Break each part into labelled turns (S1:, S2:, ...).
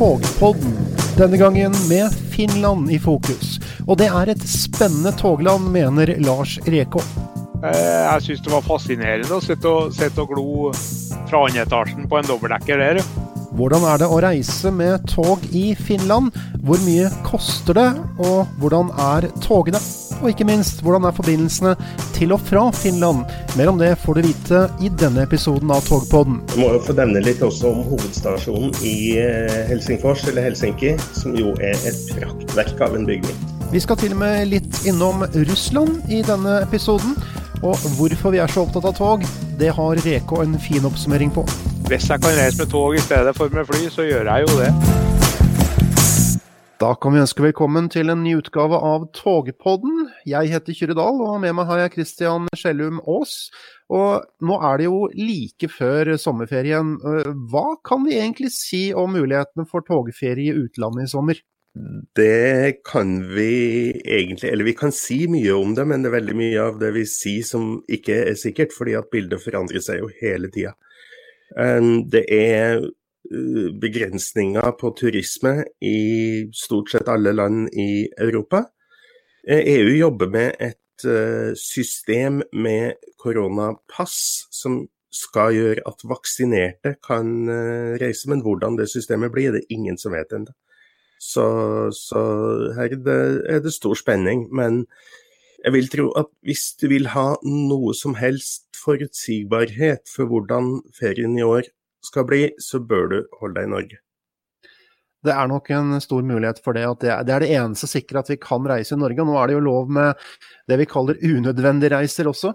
S1: Togpodden. Denne gangen med Finland i fokus. Og det er et spennende togland, mener Lars Rekå.
S2: Eh, jeg syns det var fascinerende å sitte og, sitte og glo fra andre etasjen på en dobbeltdekker der.
S1: Hvordan er det å reise med tog i Finland? Hvor mye koster det, og hvordan er togene? Og ikke minst, hvordan er forbindelsene til og fra Finland? Mer om det får du vite i denne episoden av Togpodden.
S3: Vi må jo få nevne litt også om hovedstasjonen i eh, Helsingfors, eller Helsinki, som jo er et praktverk av en bygning.
S1: Vi skal til og med litt innom Russland i denne episoden. Og hvorfor vi er så opptatt av tog, det har Reko en fin oppsummering på.
S2: Hvis jeg kan reise med tog i stedet for med fly, så gjør jeg jo det.
S1: Da kan vi ønske velkommen til en ny utgave av Togpodden. Jeg heter Kyrre Dahl, og med meg har jeg Christian Skjellum Aas. Og nå er det jo like før sommerferien. Hva kan vi egentlig si om mulighetene for togferie i utlandet i sommer?
S3: Det kan vi egentlig, eller vi kan si mye om det, men det er veldig mye av det vi sier som ikke er sikkert, fordi at bildet forandrer seg jo hele tida. Det er begrensninger på turisme i stort sett alle land i Europa. EU jobber med et system med koronapass som skal gjøre at vaksinerte kan reise, men hvordan det systemet blir, det er ingen som vet ennå. Så, så, her er det, er det stor spenning. Men jeg vil tro at hvis du vil ha noe som helst forutsigbarhet for hvordan ferien i år skal bli, så bør du holde deg i Norge.
S1: Det er nok en stor mulighet for det. at Det er det, er det eneste sikre at vi kan reise i Norge. Nå er det jo lov med det vi kaller unødvendige reiser også.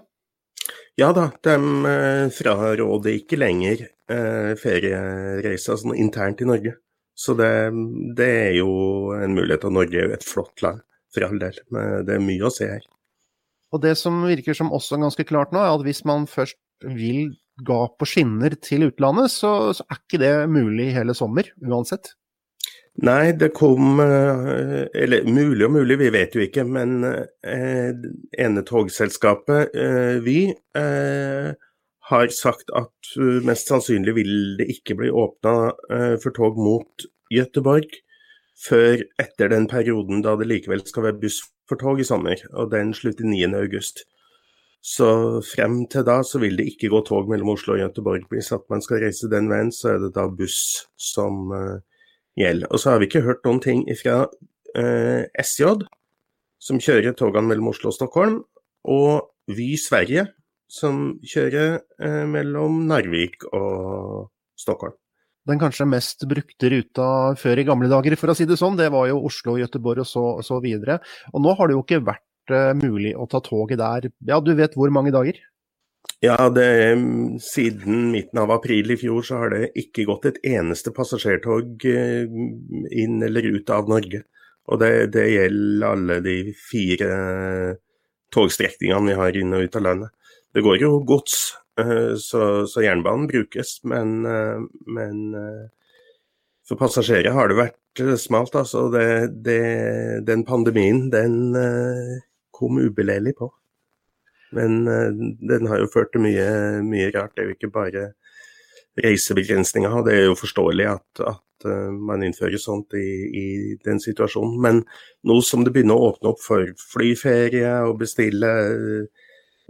S3: Ja da, de eh, fraråder ikke lenger eh, feriereiser sånn internt i Norge. Så det, det, er jo en mulighet, og Norge er jo et flott land, for all del. Men det er mye å se her.
S1: Og det som virker som også ganske klart nå, er at hvis man først vil ga på skinner til utlandet, så, så er ikke det mulig hele sommer, uansett.
S3: Nei, det kom eh, Eller mulig og mulig, vi vet jo ikke. Men eh, togselskapet, eh, Vy, eh, har sagt at uh, mest sannsynlig vil det ikke bli åpna eh, for tog mot Gøteborg før etter den perioden da det likevel skal være buss for tog i sommer, og den slutter 9.8. Så frem til da så vil det ikke gå tog mellom Oslo og Gøteborg. Hvis at man skal reise den veien, så er det da buss som uh, gjelder. Og så har vi ikke hørt noen ting fra SJ, som kjører togene mellom Oslo og Stockholm, og Vy Sverige, som kjører eh, mellom Narvik og Stockholm.
S1: Den kanskje mest brukte ruta før i gamle dager, for å si det sånn, det var jo Oslo, Gøteborg og så, så videre. Og nå har det jo ikke vært eh, mulig å ta toget der. Ja, du vet hvor mange dager?
S3: Ja, det, siden midten av april i fjor så har det ikke gått et eneste passasjertog eh, inn eller ut av Norge. Og det, det gjelder alle de fire togstrekningene vi har inn og ut av landet. Det går jo gods, eh, så, så jernbanen brukes, men, eh, men, eh, for passasjerer har det vært smalt. Altså. Det, den pandemien, den kom ubeleilig på. Men den har jo ført til mye, mye rart. Det er jo ikke bare reisebegrensninger. Det er jo forståelig at, at man innfører sånt i, i, den situasjonen. Men nå som det begynner å åpne opp for flyferie og bestille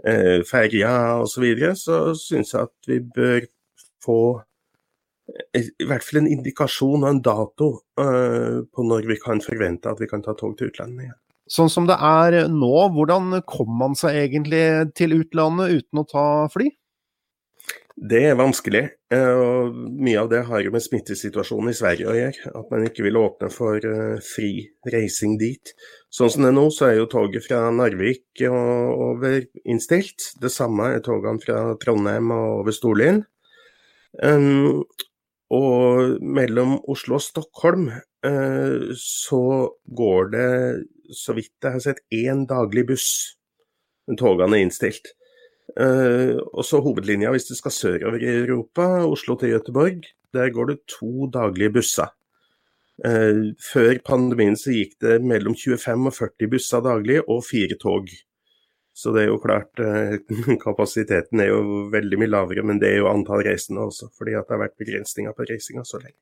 S3: eh, ferja osv., så, videre, så syns jeg at vi bør få eh, i hvert fall en indikasjon og en dato uh, på når vi kan forvente at vi kan ta tog til utlandet igjen.
S1: Sånn som det er nå, hvordan kommer man seg egentlig til utlandet uten å ta fly?
S3: Det er vanskelig, eh, og mye av det har jo med smittesituasjonen i Sverige å gjøre. At man ikke vil åpne for eh, fri reising dit. Sånn som det er nå, så er jo toget fra Narvik og over innstilt. Det samme er togene fra Trondheim og over Storlien. Og mellom Oslo og Stockholm uh, så går det, så vidt jeg har sett, én daglig buss. Togene er innstilt. Uh, og så hovedlinja hvis du skal sørover i Europa, Oslo til Gøteborg. Der går det to daglige busser. Uh, før pandemien så gikk det mellom 25 og 40 busser daglig, og fire tog. Så det er jo klart, uh, kapasiteten er jo veldig mye lavere, men det er jo antall reisende også, fordi det har vært begrensninger på reisinga så lenge.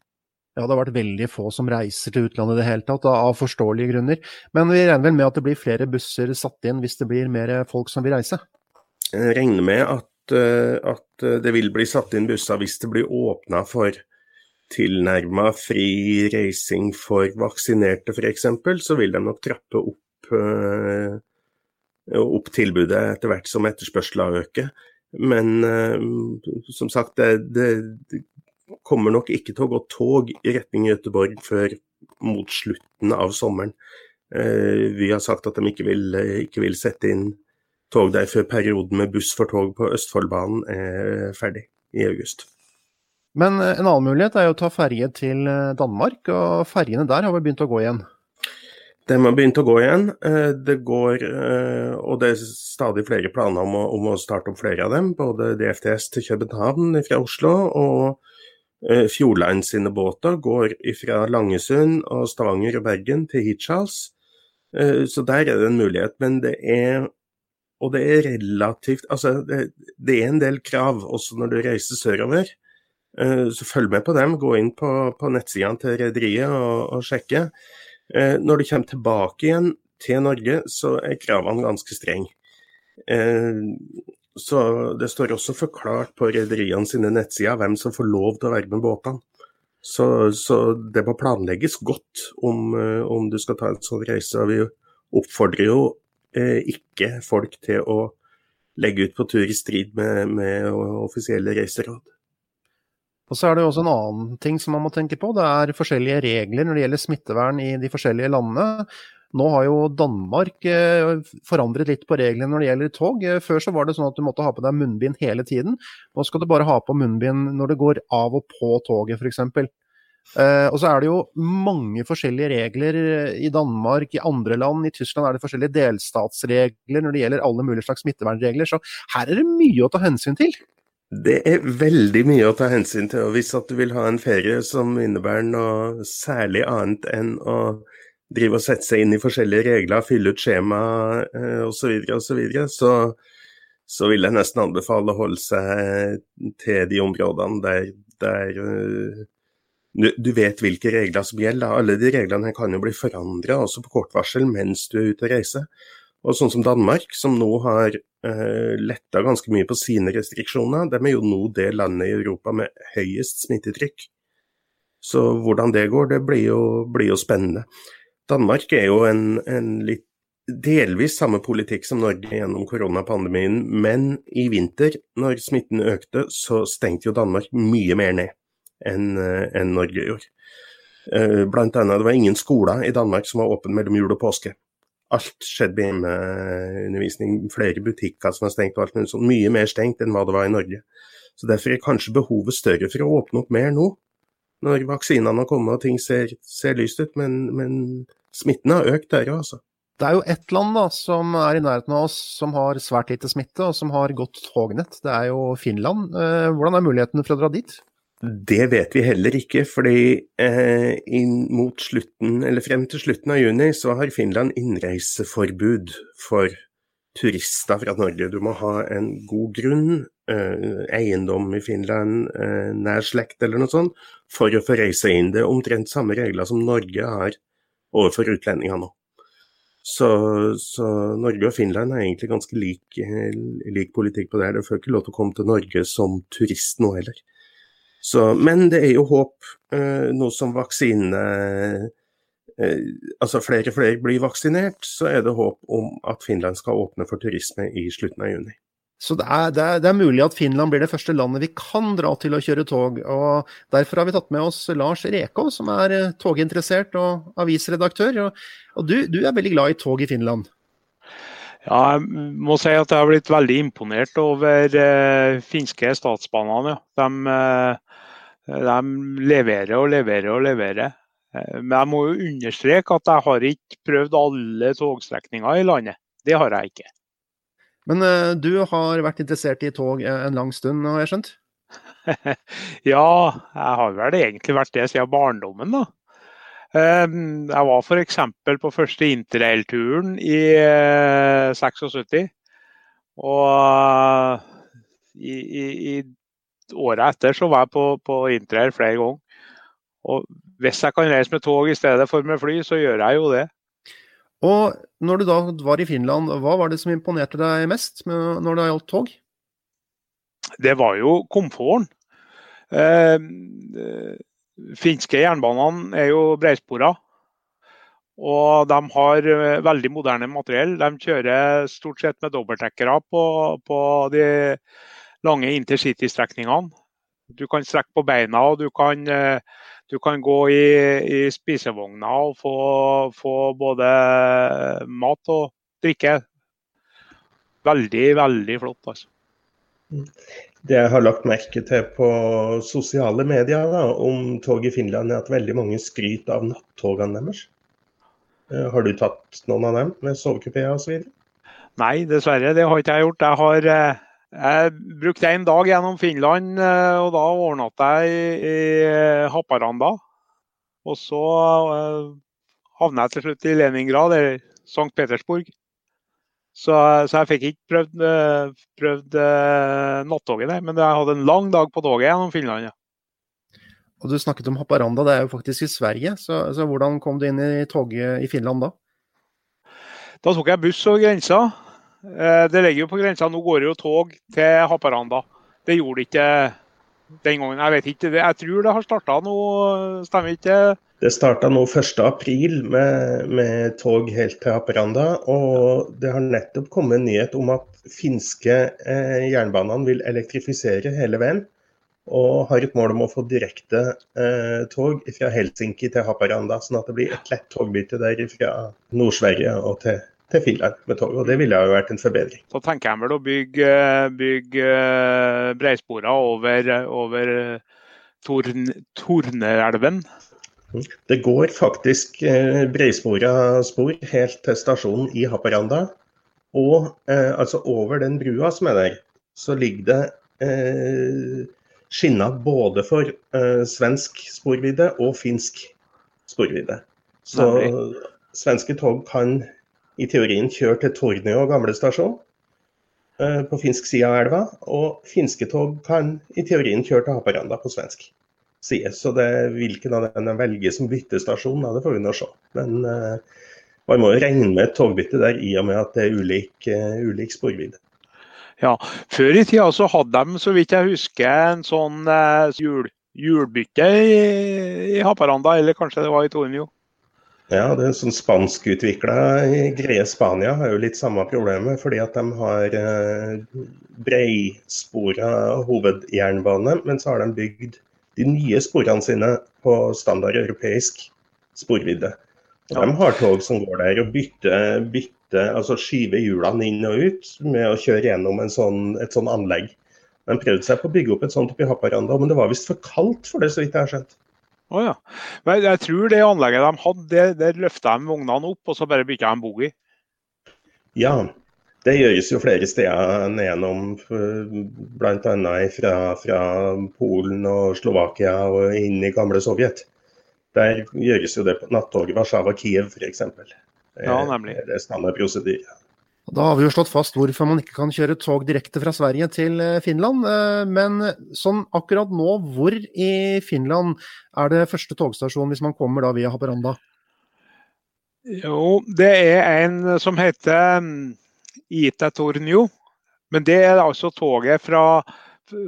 S1: Ja, det har vært veldig få som reiser til utlandet i det hele tatt, av forståelige grunner. Men vi regner vel med at det blir flere busser satt inn hvis det blir mer folk som vil reise?
S3: Jeg regner med at, eh, at det vil bli satt inn busser hvis det blir åpna for tilnærma fri reising for vaksinerte f.eks., så vil de nok trappe opp, opp tilbudet etter hvert som etterspørselen øker. Men som sagt, det, det, kommer nok ikke til å gå tog i retning Göteborg før mot slutten av sommeren. Uh, vi har sagt at de ikke vil, ikke vil sette inn tog der før perioden med buss for tog på Østfoldbanen er ferdig i august.
S1: Men eh, en annen mulighet er jo å ta ferje til eh, Danmark, og ferjene der har vel begynt å gå igjen?
S3: De har begynt å gå igjen. Eh, det går, og det er stadig flere planer om å, om å starte opp flere av dem. Både DFTS til København fra Oslo og Fjordline sine båter går fra Langesund og Stavanger og Bergen til Hitchhals. Så der er det en mulighet. Men det er og det er relativt Altså, det, det er en del krav også når du reiser sørover. Eh, så følg med på dem. Gå inn på, på nettsidene til rederiet og, og, sjekke. Eh, når du kommer tilbake igjen til Norge, så er kravene ganske strenge. Eh, så det står også forklart på rederiene sine nettsider hvem som får lov til å være med båtene. Så, så det må planlegges godt om, om, du skal ta en sånn reise. Vi oppfordrer jo ikke folk til å legge ut på tur i strid med, med offisielle reiseråd.
S1: Og så er det jo også en annen ting som man må tenke på. Det er forskjellige regler når det gjelder smittevern i de forskjellige landene. Nå har jo Danmark eh, forandret litt på reglene når det gjelder tog. Eh, før så var det sånn at du måtte ha på deg munnbind hele tiden. Nå skal du bare ha på munnbind når det går av og på toget, f.eks. Uh, og så er det jo mange forskjellige regler i Danmark, i andre land. I Tyskland er det forskjellige delstatsregler når det gjelder alle mulige slags smittevernregler. Så her er det mye å ta hensyn til.
S3: Det er veldig mye å ta hensyn til. og Hvis at du vil ha en ferie som innebærer noe særlig annet enn å drive og sette seg inn i forskjellige regler, fylle ut skjema eh, osv., så, så, så så vil jeg nesten anbefale å holde seg til de områdene der, der uh, du vet hvilke regler som gjelder. Alle de reglene kan jo bli forandra også på kort varsel mens du er ute og reiser. Og sånn som Danmark, som nå har eh, letta ganske mye på sine restriksjoner, de er jo nå det landet i Europa med høyest smittetrykk. Så hvordan det går, det blir jo, blir jo spennende. Danmark er jo en, en litt delvis samme politikk som Norge gjennom koronapandemien, men i vinter, når smitten økte, så stengte jo Danmark mye mer ned enn eh, en Norge gjorde. Eh, blant annet, det var ingen skoler i Danmark som var åpne mellom jul og påske. Alt skjedde med hjemmeundervisning. Flere butikker som var stengt og alt mulig sånt. Mye mer stengt enn hva det var i Norge. Så Derfor er kanskje behovet større for å åpne opp mer nå, når vaksinene har kommet og ting ser, ser lyst ut. Men, men, smitten har økt der òg, altså.
S1: Det er jo ett land da, som er i nærheten av oss som har svært lite smitte, og som har godt tognett. Det er jo Finland. Eh, hvordan er mulighetene for å dra dit?
S3: Det vet vi heller ikke, fordi eh, slutten, eller frem til slutten av juni så har Finland innreiseforbud for turister fra Norge. Du må ha en god grunn, eiendom i Finland, eh, nær slekt eller noe sånt, for å få reise inn. Det er omtrent samme regler som Norge har overfor utlendinger nå. Så, så, Norge og Finland har egentlig ganske lik, lik politikk på det. Du får ikke lov til å komme til Norge som turist nå heller. Så, men det er jo håp, eh, nå som vaksine eh, Altså flere og flere blir vaksinert, så er det håp om at Finland skal åpne for turisme i slutten av juni.
S1: Så det er, det, er, det er, mulig at Finland blir det første landet vi kan dra til å kjøre tog. og Derfor har vi tatt med oss Lars Rekov, som er eh, toginteressert og avisredaktør. Og, og du, du, er veldig glad i tog i Finland?
S2: Ja, jeg må si at jeg har blitt veldig imponert over eh, finske statsbanene. Ja. De, eh, de leverer og leverer og leverer. Eh, men jeg må jo understreke at jeg har ikke prøvd alle togstrekninger i landet. Det har jeg ikke.
S1: Men uh, du har vært interessert i tog en lang stund, har jeg skjønt?
S2: ja, jeg har vel egentlig vært det siden barndommen, da. Um, jeg var f.eks. på første interrailturen i uh, 76. Og i, i, i året etter så var jeg på, på interrail flere ganger. Og hvis jeg kan reise med tog i stedet for med fly, så gjør jeg jo det.
S1: Og når du da var i Finland, hva var det som imponerte deg mest når det gjaldt tog?
S2: Det var jo komforten. Eh, eh, finske jernbanene er jo bredspora. Og de har eh, veldig moderne materiell. De kjører stort sett med dobbeltdekkere på, på de lange intercity-strekningene. Du kan strekke på beina og du kan, eh, du kan gå i, i spisevogna og få, få, både mat og drikke. Veldig, veldig flott. altså.
S3: Det jeg har lagt merke til på sosiale medier da, om tog i Finland, er at veldig mange skryter av nattogene deres. Eh, har du tatt noen av dem med sovekupé osv.?
S2: Nei, dessverre. Det har ikke jeg gjort. Jeg har eh, jeg brukte en dag gjennom Finland, eh, og da overnatta jeg i, i eh, Haparanda. Og så uh, havna jeg til slutt i Leningrad, eller St. Petersburg. Så, så, jeg fikk ikke prøvd, prøvd uh, nattoget der, men jeg hadde en lang dag på toget gjennom Finland. Ja.
S1: Og Du snakket om Haparanda, det er jo faktisk i Sverige. Så, så hvordan kom du inn i toget i Finland da?
S2: Da tok jeg buss over grensa. Eh, det ligger jo på grensa. Nå går det jo tog til Haparanda. Det gjorde det ikke den gangen. Jeg vet ikke. Jeg tror det har starta nå, stemmer ikke
S3: det? starta nå 1.4 med, med tog helt til Haparanda. Og det har nettopp kommet en nyhet om at finske eh, jernbanene vil elektrifisere hele veien. Og har et mål om å få direkte eh, tog fra Helsinki til Haparanda. Sånn at det blir et lett togbytte der fra Nord-Sverige og til til Finland med tog. og Det ville jo vært en forbedring.
S2: Så tenker jeg vel å bygge, bygge breisporer over, over Torn, Torneelven.
S3: Det går faktisk eh, breispora spor helt til stasjonen i Haparanda. Og eh, altså over den brua som er der, så ligger det eh, skinner både for eh, svensk sporvidde og finsk sporvidde. Så svenske tog kan i teorien kjørt til Tornio gamle stasjon eh, på finsk side av elva. Og finske tog kan i teorien kjøre til Haparanda på svensk side. Så det hvilken av dem de velger som byttestasjon, det får vi nå se. Men uh, man må jo regne med et togbytte der i og med at det er ulik, uh, ulik sporvidde.
S2: Ja, Før i tida så hadde de, så vidt jeg husker, en sånn uh, jul, julbytte i, i Haparanda, eller kanskje det var i Tornio?
S3: Ja, det er sånn spanskutvikla greie Spania har jo litt samme problemet. Fordi at de har eh, breispora hovedjernbane, men så har de bygd de nye sporene sine på standard europeisk sporvidde. Og De har tog som går der og bytter, bytter altså skyver hjulene inn og ut med å kjøre gjennom sånn, et sånn anlegg. De prøvde seg på å bygge opp et sånt oppe i Haparanda, men det var visst for kaldt for det, så vidt jeg har skjønt.
S2: Oh, ja. Men jeg tror det anlegget de hadde, der, der løfta de vognene opp og så bare bytta de boogie.
S3: Ja, det gjøres jo flere steder nedom, bl.a. Fra, fra Polen og Slovakia og inn i gamle Sovjet. Der gjøres jo det på nattoget Warszawa-Kiev f.eks.
S2: Ja, nemlig.
S3: Det er standard prosedyre.
S1: Da har vi jo slått fast hvorfor man ikke kan kjøre tog direkte fra Sverige til eh, Finland. Eh, men sånn akkurat nå, hvor i Finland er det første togstasjon hvis man kommer da via Haparanda?
S2: Jo, det er en som heter Ita Tornio. Men det er altså toget fra,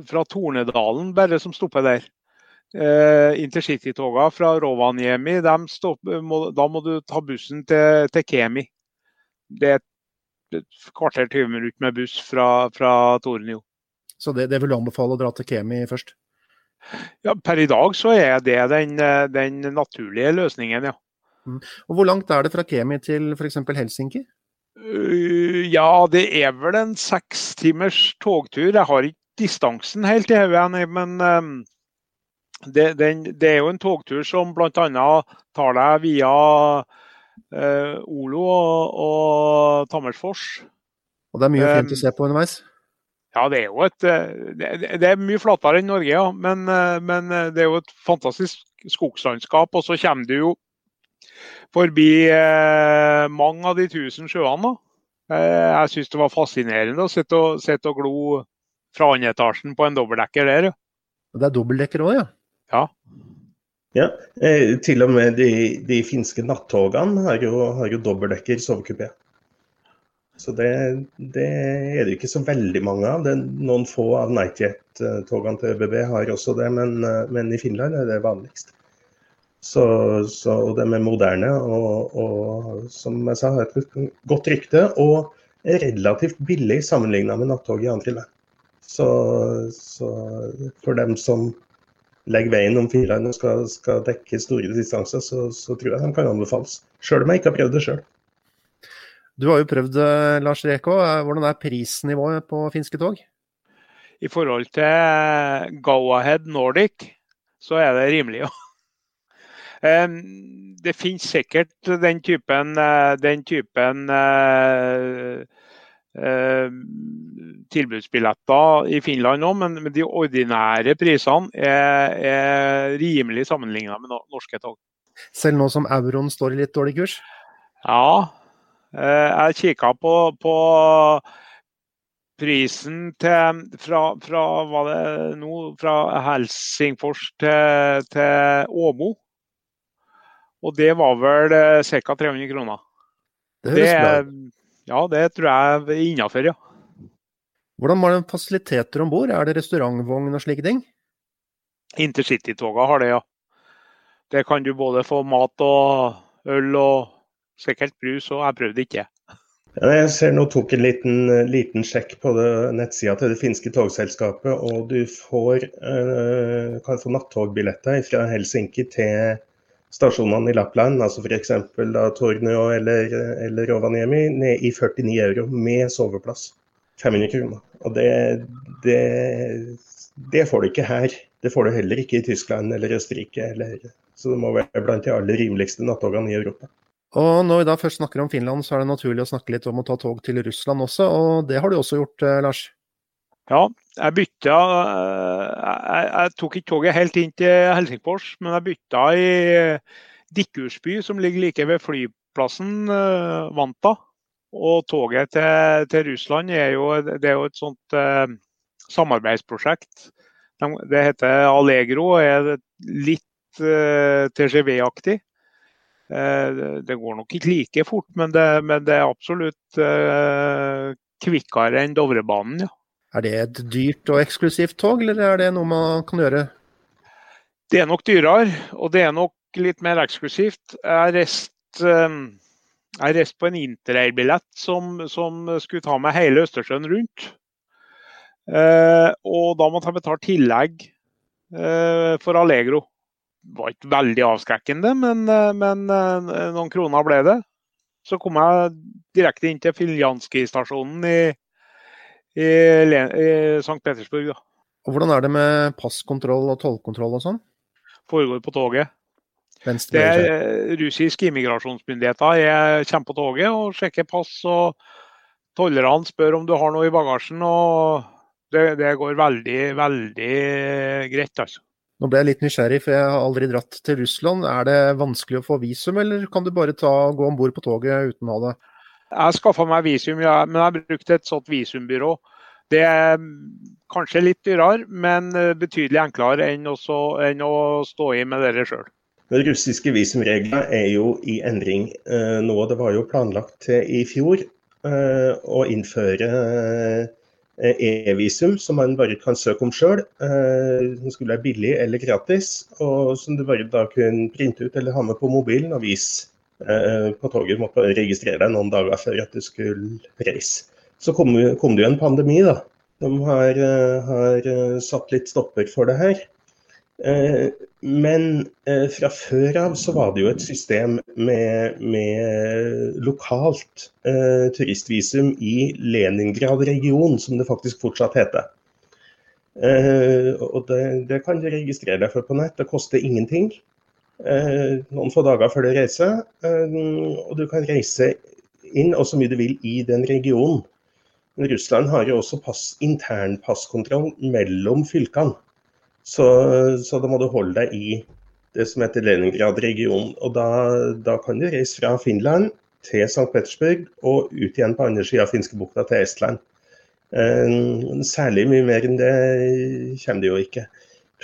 S2: fra Tornedalen bare som stopper der. Eh, Intercity-togene fra Rovaniemi, må, da må du ta bussen til, til Kemi. Det er et kvarter 20 minutter med buss fra, fra Tornio.
S1: Så det, det, vil du anbefale å dra til Kemi først?
S2: Ja, Per i dag så er det den, den naturlige løsningen, ja.
S1: Mm. Og Hvor langt er det fra Kemi til f.eks. Helsinki?
S2: Uh, ja, det er vel en seks timers togtur. Jeg har ikke distansen helt i hodet, men um, det, den, det, er jo en togtur som bl.a. tar deg via eh, Olo og, og Tammersfors.
S1: Og det er mye fint å se på underveis?
S2: Ja, det er jo et eh, det, det er mye flatere enn Norge, ja. Men, eh, men, eh, det er jo et fantastisk skogslandskap. Og så kommer du jo forbi eh, mange av de tusen sjøene. da. Jeg syns det var fascinerende å sitte og, sitte og glo fra andre etasjen på en dobbeltdekker der.
S1: Og det er dobbeltdekker òg, ja?
S2: Ja.
S3: Ja, eh, til og med de, de finske nattogene har jo, har jo dobbeltdekker sovekupé. Så det, det, er det ikke så veldig mange av. Noen få av Nightjet-togene til ÖBB har også det, men, eh, men, i Finland er det vanligst. Så, så de er moderne og, og, som jeg sa, har et godt rykte og er relativt billig sammenligna med nattog i andre land. Så, så for dem som legger veien om Finland og skal, skal dekke store distanser, så, så, tror jeg de kan anbefales. Sjøl om jeg ikke har prøvd det sjøl.
S1: Du har jo prøvd, det, Lars Reko. Eh, hvordan er prisnivået på finske tog?
S2: I forhold til Go-Ahead Nordic, så er det rimelig, ja. Det finnes sikkert den typen, eh, den typen Eh, tilbudsbilletter i Finland òg, men de ordinære prisene er, er rimelig sammenlignet med norske tog.
S1: Selv nå som euroen står i litt dårlig kurs?
S2: Ja. Eh, jeg kikka på, på, prisen til, fra, fra, nå, fra Helsingfors til, til Åmo. Og det var vel eh, ca. 300 kroner.
S1: Det ut.
S2: Ja, det tror jeg er innafor, ja.
S1: Hvordan var det fasiliteter om bord? Er det restaurantvogn og slike ting?
S2: Intercitytoga har det, ja. Det kan du både få mat og øl og sikkert brus, og jeg prøvde ikke.
S3: Ja, jeg ser nå tok en liten, liten sjekk på nettsida til det finske togselskapet, og du får, øh, kan få nattogbilletter fra Helsinki til stasjonene i Lappland, altså f.eks. Tornio eller, eller Rovaniemi, ned i 49 euro med soveplass. 500 kroner. Og det, det, det, får du ikke her. Det får du heller ikke i Tyskland eller Østerrike. Eller, så det må være blant de aller rimeligste nattogene i Europa.
S1: Og Når vi da først snakker om Finland, så er det naturlig å snakke litt om å ta tog til Russland også. Og det har du også gjort, eh, Lars?
S2: Ja, jeg bytta jeg, jeg, tok ikke toget helt inn til Helsingfors, men jeg bytta i Dikkursby, som ligger like ved flyplassen, eh, Vanta. Og toget til, til Russland er jo, det er jo et sånt eh, samarbeidsprosjekt. Det heter Allegro og er litt eh, TGV-aktig. Eh, det går nok ikke like fort, men det, men det er absolutt uh, kvikkere enn Dovrebanen. ja.
S1: Er det et dyrt og eksklusivt tog, eller er det noe man kan gjøre?
S2: Det er nok dyrere, og det er nok litt mer eksklusivt. Jeg reiste eh, rest på en interrail-billett som, som, skulle ta meg hele Østersjøen rundt. Eh, og da måtte jeg betale tillegg eh, for Allegro. Det var ikke veldig avskrekkende, men, eh, men noen kroner ble det. Så kom jeg direkte inn til Filjanski-stasjonen i, i, i St. Petersburg. Da.
S1: Og Hvordan er det med passkontroll og tollkontroll og sånn?
S2: Foregår på toget. Det er Russiske immigrasjonsmyndigheter jeg kommer på toget og sjekker pass. og Tollerne spør om du har noe i bagasjen. og Det, det går veldig, veldig greit. altså.
S1: Nå ble jeg litt nysgjerrig, for jeg har aldri dratt til Russland. Er det vanskelig å få visum, eller kan du bare ta, gå om bord på toget uten å ha det?
S2: Jeg skaffa meg visum, ja, men jeg brukte et sånt visumbyrå. Det er kanskje litt dyrere, men eh, betydelig enklere enn, også, enn å stå i med dere sjøl.
S3: De russiske visumreglene er jo i endring eh, nå. Det var jo planlagt til i fjor eh, å innføre e-visum, som man bare kan søke om sjøl. Som skulle være billig eller gratis, og som du bare da kunne printe ut eller ha med på mobilen og vise Eh, på toget. måtte registrere deg noen dager før at du skulle reise. Så kom, kom det jo en pandemi da, som har, eh, har eh, satt litt stopper for det her. Men fra før av så var det jo et system med, med lokalt turistvisum i Leningrad region, som det faktisk fortsatt heter. Og det, det kan du registrere deg for på nett, det koster ingenting. Eh, noen få dager før du reiser. Eh, og du kan reise inn og så mye du vil i den regionen. Men Russland har jo også pass, internpasskontroll mellom fylkene. Så, så, da må du holde deg i det som heter Leningrad-regionen. Og da, da, kan du reise fra Finland til St. Petersburg og ut igjen på andre sida av finskebukta til Estland. Eh, særlig mye mer enn det kommer det jo ikke.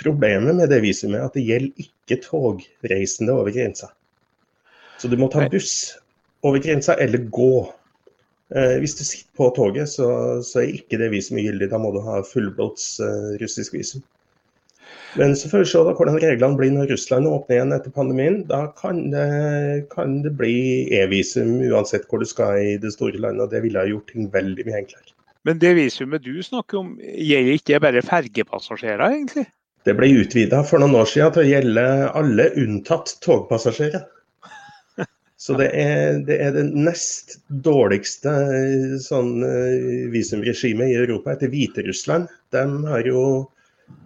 S3: Problemet med det visumet er at det gjelder ikke togreisende over grensa. Så du må ta buss over grensa eller gå. Eh, hvis du sitter på toget, så, så er ikke det visumet gyldig. Da må du ha fullblods eh, russisk visum. Men så får vi se da hvordan reglene blir når Russland åpner igjen etter pandemien. Da kan det, kan det bli e-visum uansett hvor du skal i det store landet. og Det ville ha gjort ting veldig mye enklere.
S2: Men det visumet du snakker om, gjelder ikke bare fergepassasjerer, egentlig?
S3: Det ble utvida for noen år siden til å gjelde alle unntatt togpassasjerer. Så det er, det er det nest dårligste sånn, eh, visumregimet i Europa etter Hviterussland. De har jo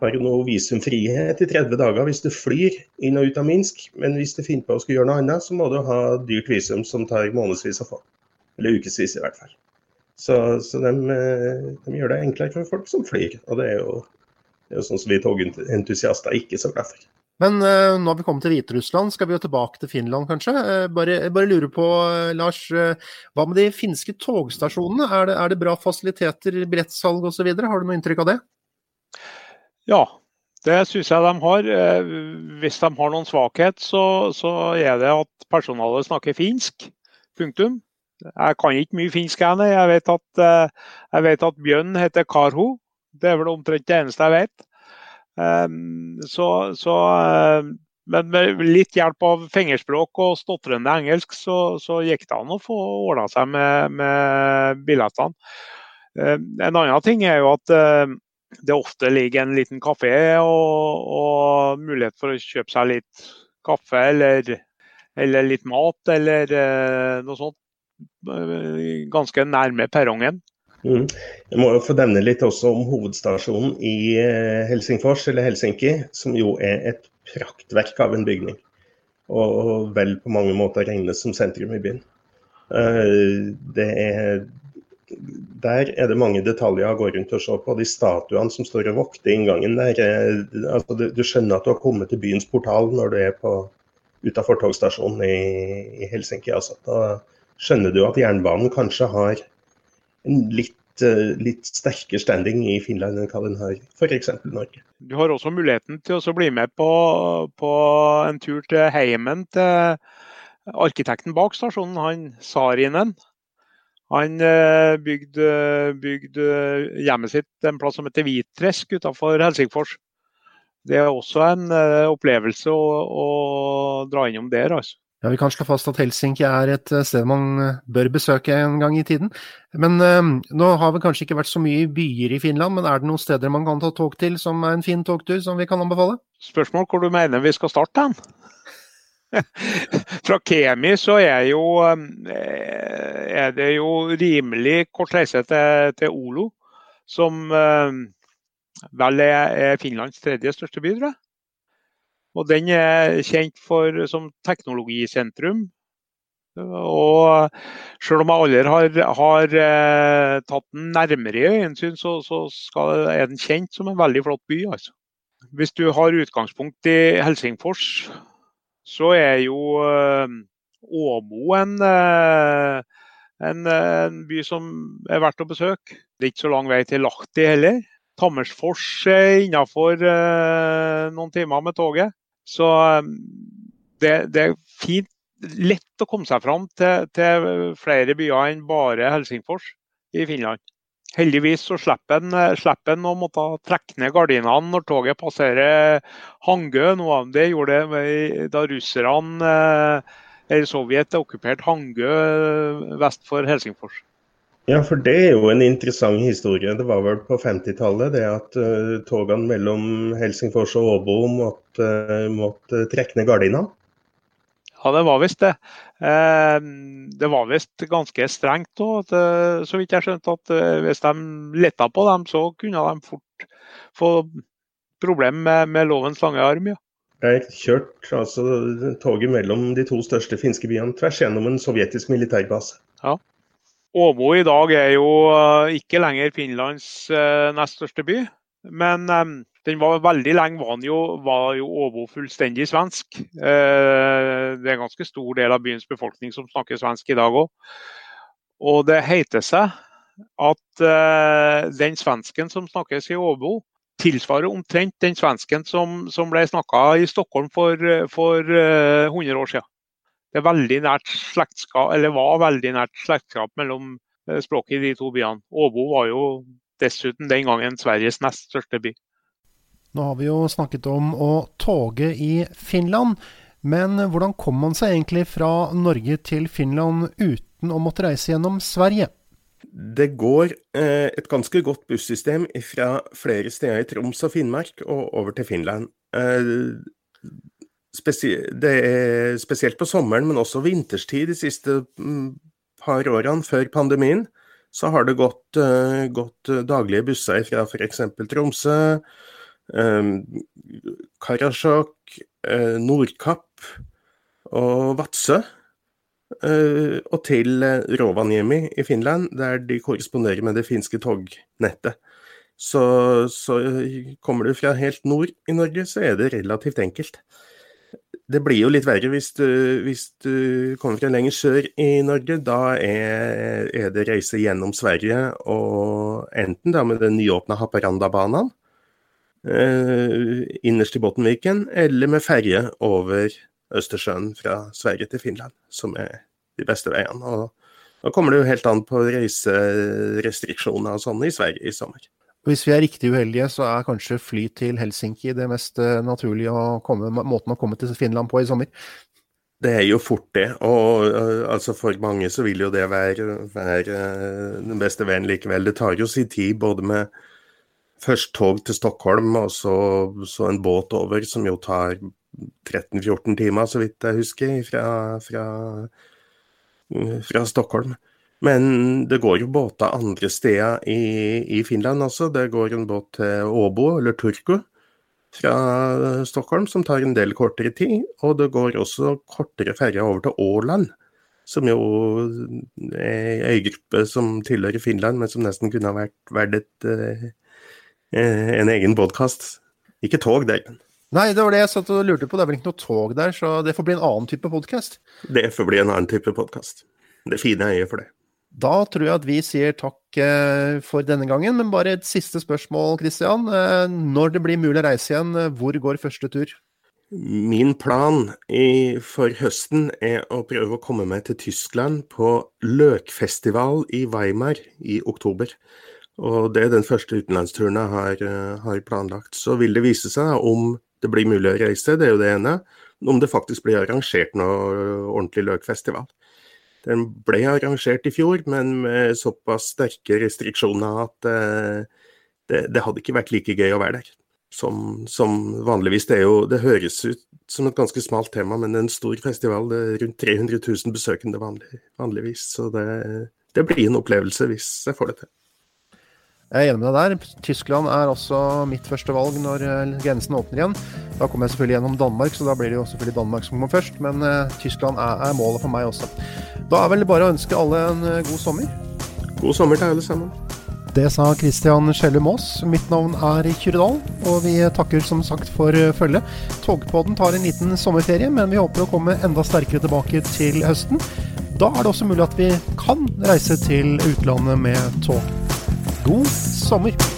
S3: har jo noe visumfrihet i 30 dager hvis du flyr inn og ut av Minsk. Men hvis du finner på å skulle gjøre noe annet, så må du ha dyrt visum som tar månedsvis å få. Eller ukevis i hvert fall. Så, så de, eh, de, gjør det enklere for folk som flyr. Og det er jo, det er jo sånn som vi togentusiaster ikke så glad for.
S1: Men uh, nå har vi kommet til Hviterussland, skal vi jo tilbake til Finland kanskje? Uh, bare, bare lurer på, uh, Lars, hva med de finske togstasjonene? Er det, er det bra fasiliteter, billettsalg osv.? Har du noe inntrykk av det?
S2: Ja, det syns jeg de har. Eh, hvis de har noen svakhet, så, så er det at personalet snakker finsk. Punktum. Jeg kan ikke mye finsk. Jeg, vet at, jeg vet at Bjørn heter Karho. Det er vel omtrent det eneste jeg vet. Um, så, så, men med litt hjelp av fingerspråk og stotrende engelsk, så, så gikk det an å få ordna seg med, med billettene. En annen ting er jo at det ofte ligger en liten kafé og, og, mulighet for å kjøpe seg litt kaffe eller, eller litt mat eller uh, noe sånt eh, ganske nærme perrongen.
S3: Mm. Jeg må jo få nevne litt også om hovedstasjonen i eh, Helsingfors, eller Helsinki, som jo er et praktverk av en bygning. Og vel på mange måter regnes som sentrum i byen. Det er der er det mange detaljer å gå rundt og se på. De statuene som står og vokter inngangen der. Eh, altså, du, skjønner at du har kommet til byens portal når du er på, utafor togstasjonen i, i, Helsinki. Altså. Da skjønner du at jernbanen kanskje har en litt, uh, litt sterkere standing i Finland enn hva den har f.eks. Norge.
S2: Du har også muligheten til å bli med på, på en tur til heimen til arkitekten bak stasjonen, han Sarinen. Han eh, bygde, bygde, hjemmet sitt en plass som heter Hvittresk utenfor Helsingfors. Det er også en opplevelse å, å, dra innom der. altså.
S1: Ja, Vi kan slå fast at Helsinki er et eh, sted man bør besøke en gang i tiden. Men eh, nå har vi kanskje ikke vært så mye i byer i Finland, men er det noen steder man kan ta tog til som er en fin togtur som vi kan anbefale?
S2: Spørsmål hvor du mener vi skal starte den? Fra Kemi så er, jo, eh, er, det jo rimelig kort reise til, til Olo, som eh, vel er, er, Finlands tredje største by, tror jeg. Og den er kjent for, som teknologisentrum. Og selv om jeg aldri har, har eh, tatt den nærmere i øyensyn, så, så skal, er den kjent som en veldig flott by. Altså. Hvis du har utgangspunkt i Helsingfors, så er jo eh, Åmo en, eh, en, en, by som er verdt å besøke. Det er ikke så lang vei til Lahti heller. Tammersfors er innenfor eh, noen timer med toget. Så det, det, er fint, lett å komme seg fram til, til flere byer enn bare Helsingfors i Finland. Heldigvis så slipper en, eh, å måtte trekke ned gardinene når toget passerer Hangø. Noe av det gjorde det da russerne eh, eller Sovjet okkuperte Hangø eh, vest for Helsingfors.
S3: Ja, for det er jo en interessant historie. Det var vel på 50-tallet det at uh, togene mellom Helsingfors og Åbo måtte, uh, måtte trekke ned gardinene.
S2: Ja, det var visst det. Eh, det var visst ganske strengt òg, så vidt jeg skjønte. At eh, hvis de letta på dem, så kunne de fort få problem med, med lovens lange arm. ja.
S3: Jeg kjørte altså, toget mellom de to største finske byene tvers gjennom en sovjetisk militærbase.
S2: Ja. Åbo i dag er jo eh, ikke lenger Finlands nest største by, men den var Veldig lenge var, jo, var jo Åbo fullstendig svensk. Eh, det er en ganske stor del av byens befolkning som snakker svensk i dag òg. Og det heter seg at eh, den svensken som snakkes i Åbo, tilsvarer omtrent den svensken som, som ble snakka i Stockholm for, for 100 år siden. Det er veldig nært slektskap, eller var veldig nært slektskap mellom språket i de to byene. Åbo var jo dessuten den gangen Sveriges nest største by.
S1: Nå har vi jo snakket om å toge i Finland. Men hvordan kom man seg egentlig fra Norge til Finland uten å måtte reise gjennom Sverige?
S3: Det går eh, et ganske godt bussystem fra flere steder i Troms og Finnmark og over til Finland. Eh, det er spesielt på sommeren, men også vinterstid de siste mm, par årene før pandemien, så har det gått, eh, gått daglige busser fra f.eks. Tromsø, Karasjok, Nordkapp og Vadsø. Eh, og til eh, Rovaniemi i Finland, der de korresponderer med det finske tognettet. Så, så, kommer du fra helt nord i Norge, så er det relativt enkelt. Det blir jo litt verre hvis du, hvis du kommer fra lenger sør i Norge. Da er, er, det reise gjennom Sverige, og enten da med den nyåpna Haparandabanen eh, innerst i Bottenviken, eller med ferje over Østersjøen fra Sverige til Finland, som er de beste veiene. Og da kommer det jo helt an på reiserestriksjoner og sånn i Sverige i sommer.
S1: Hvis vi er riktig uheldige, så er kanskje fly til Helsinki det mest eh, naturlige å komme, måten å komme til Finland på i sommer?
S3: Det er jo fort det, og altså for mange så vil jo det være, være uh, den beste veien likevel. Det tar jo sin tid både med først tog til Stockholm og så, så en båt over, som jo tar 13-14 timer, så vidt jeg husker, fra, fra, fra, Stockholm. Men det går jo båter andre steder i, i, Finland også. Det går en båt til Åbo, eller Turku, fra Stockholm, som tar en del kortere tid. Og det går også kortere ferjer over til Åland, som jo er ei øygruppe som tilhører Finland, men som nesten kunne ha vært verdt et, eh, en egen podkast. Ikke tog der,
S1: Nei, det var det jeg satt og lurte på. Det er vel ikke noe tog der, så det får bli en annen type podkast.
S3: Det får bli en annen type podkast. Det fine øyet for det.
S1: Da tror jeg at vi sier takk eh, for denne gangen, men bare et siste spørsmål, Christian. Eh, når det blir mulig å reise igjen, eh, hvor går første tur?
S3: Min plan for høsten er å prøve å komme meg til Tyskland på løkfestival i Weimar i oktober. Og det er den første utenlandsturen jeg har, har planlagt. Så vil det vise seg om det blir mulig å reise, det er jo det ene. Om det faktisk blir arrangert noe ordentlig løkfestival. Den ble arrangert i fjor, men med såpass sterke restriksjoner at eh, det, det, hadde ikke vært like gøy å være der. Som, som, vanligvis. Det, jo, det høres ut som et ganske smalt tema, men en stor festival. Det er rundt 300 000 besøkende vanlig, vanligvis. Så det, det blir en opplevelse hvis jeg får det til.
S1: Jeg er enig med deg der. Tyskland er også mitt første valg når eh, grensen åpner igjen. Da kommer jeg selvfølgelig gjennom Danmark, så da blir det jo selvfølgelig Danmark som kommer først. Men uh, Tyskland er, er, målet for meg også. Da er vel bare å ønske alle en uh, god sommer.
S3: God sommer til alle sammen.
S1: Det sa Christian Skjellum Aas. Mitt navn er Kyrdal, og vi takker som sagt for følget. Togpodden tar en liten sommerferie, men vi håper å komme enda sterkere tilbake til høsten. Da er det også mulig at vi kan reise til utlandet med tog. God sommer!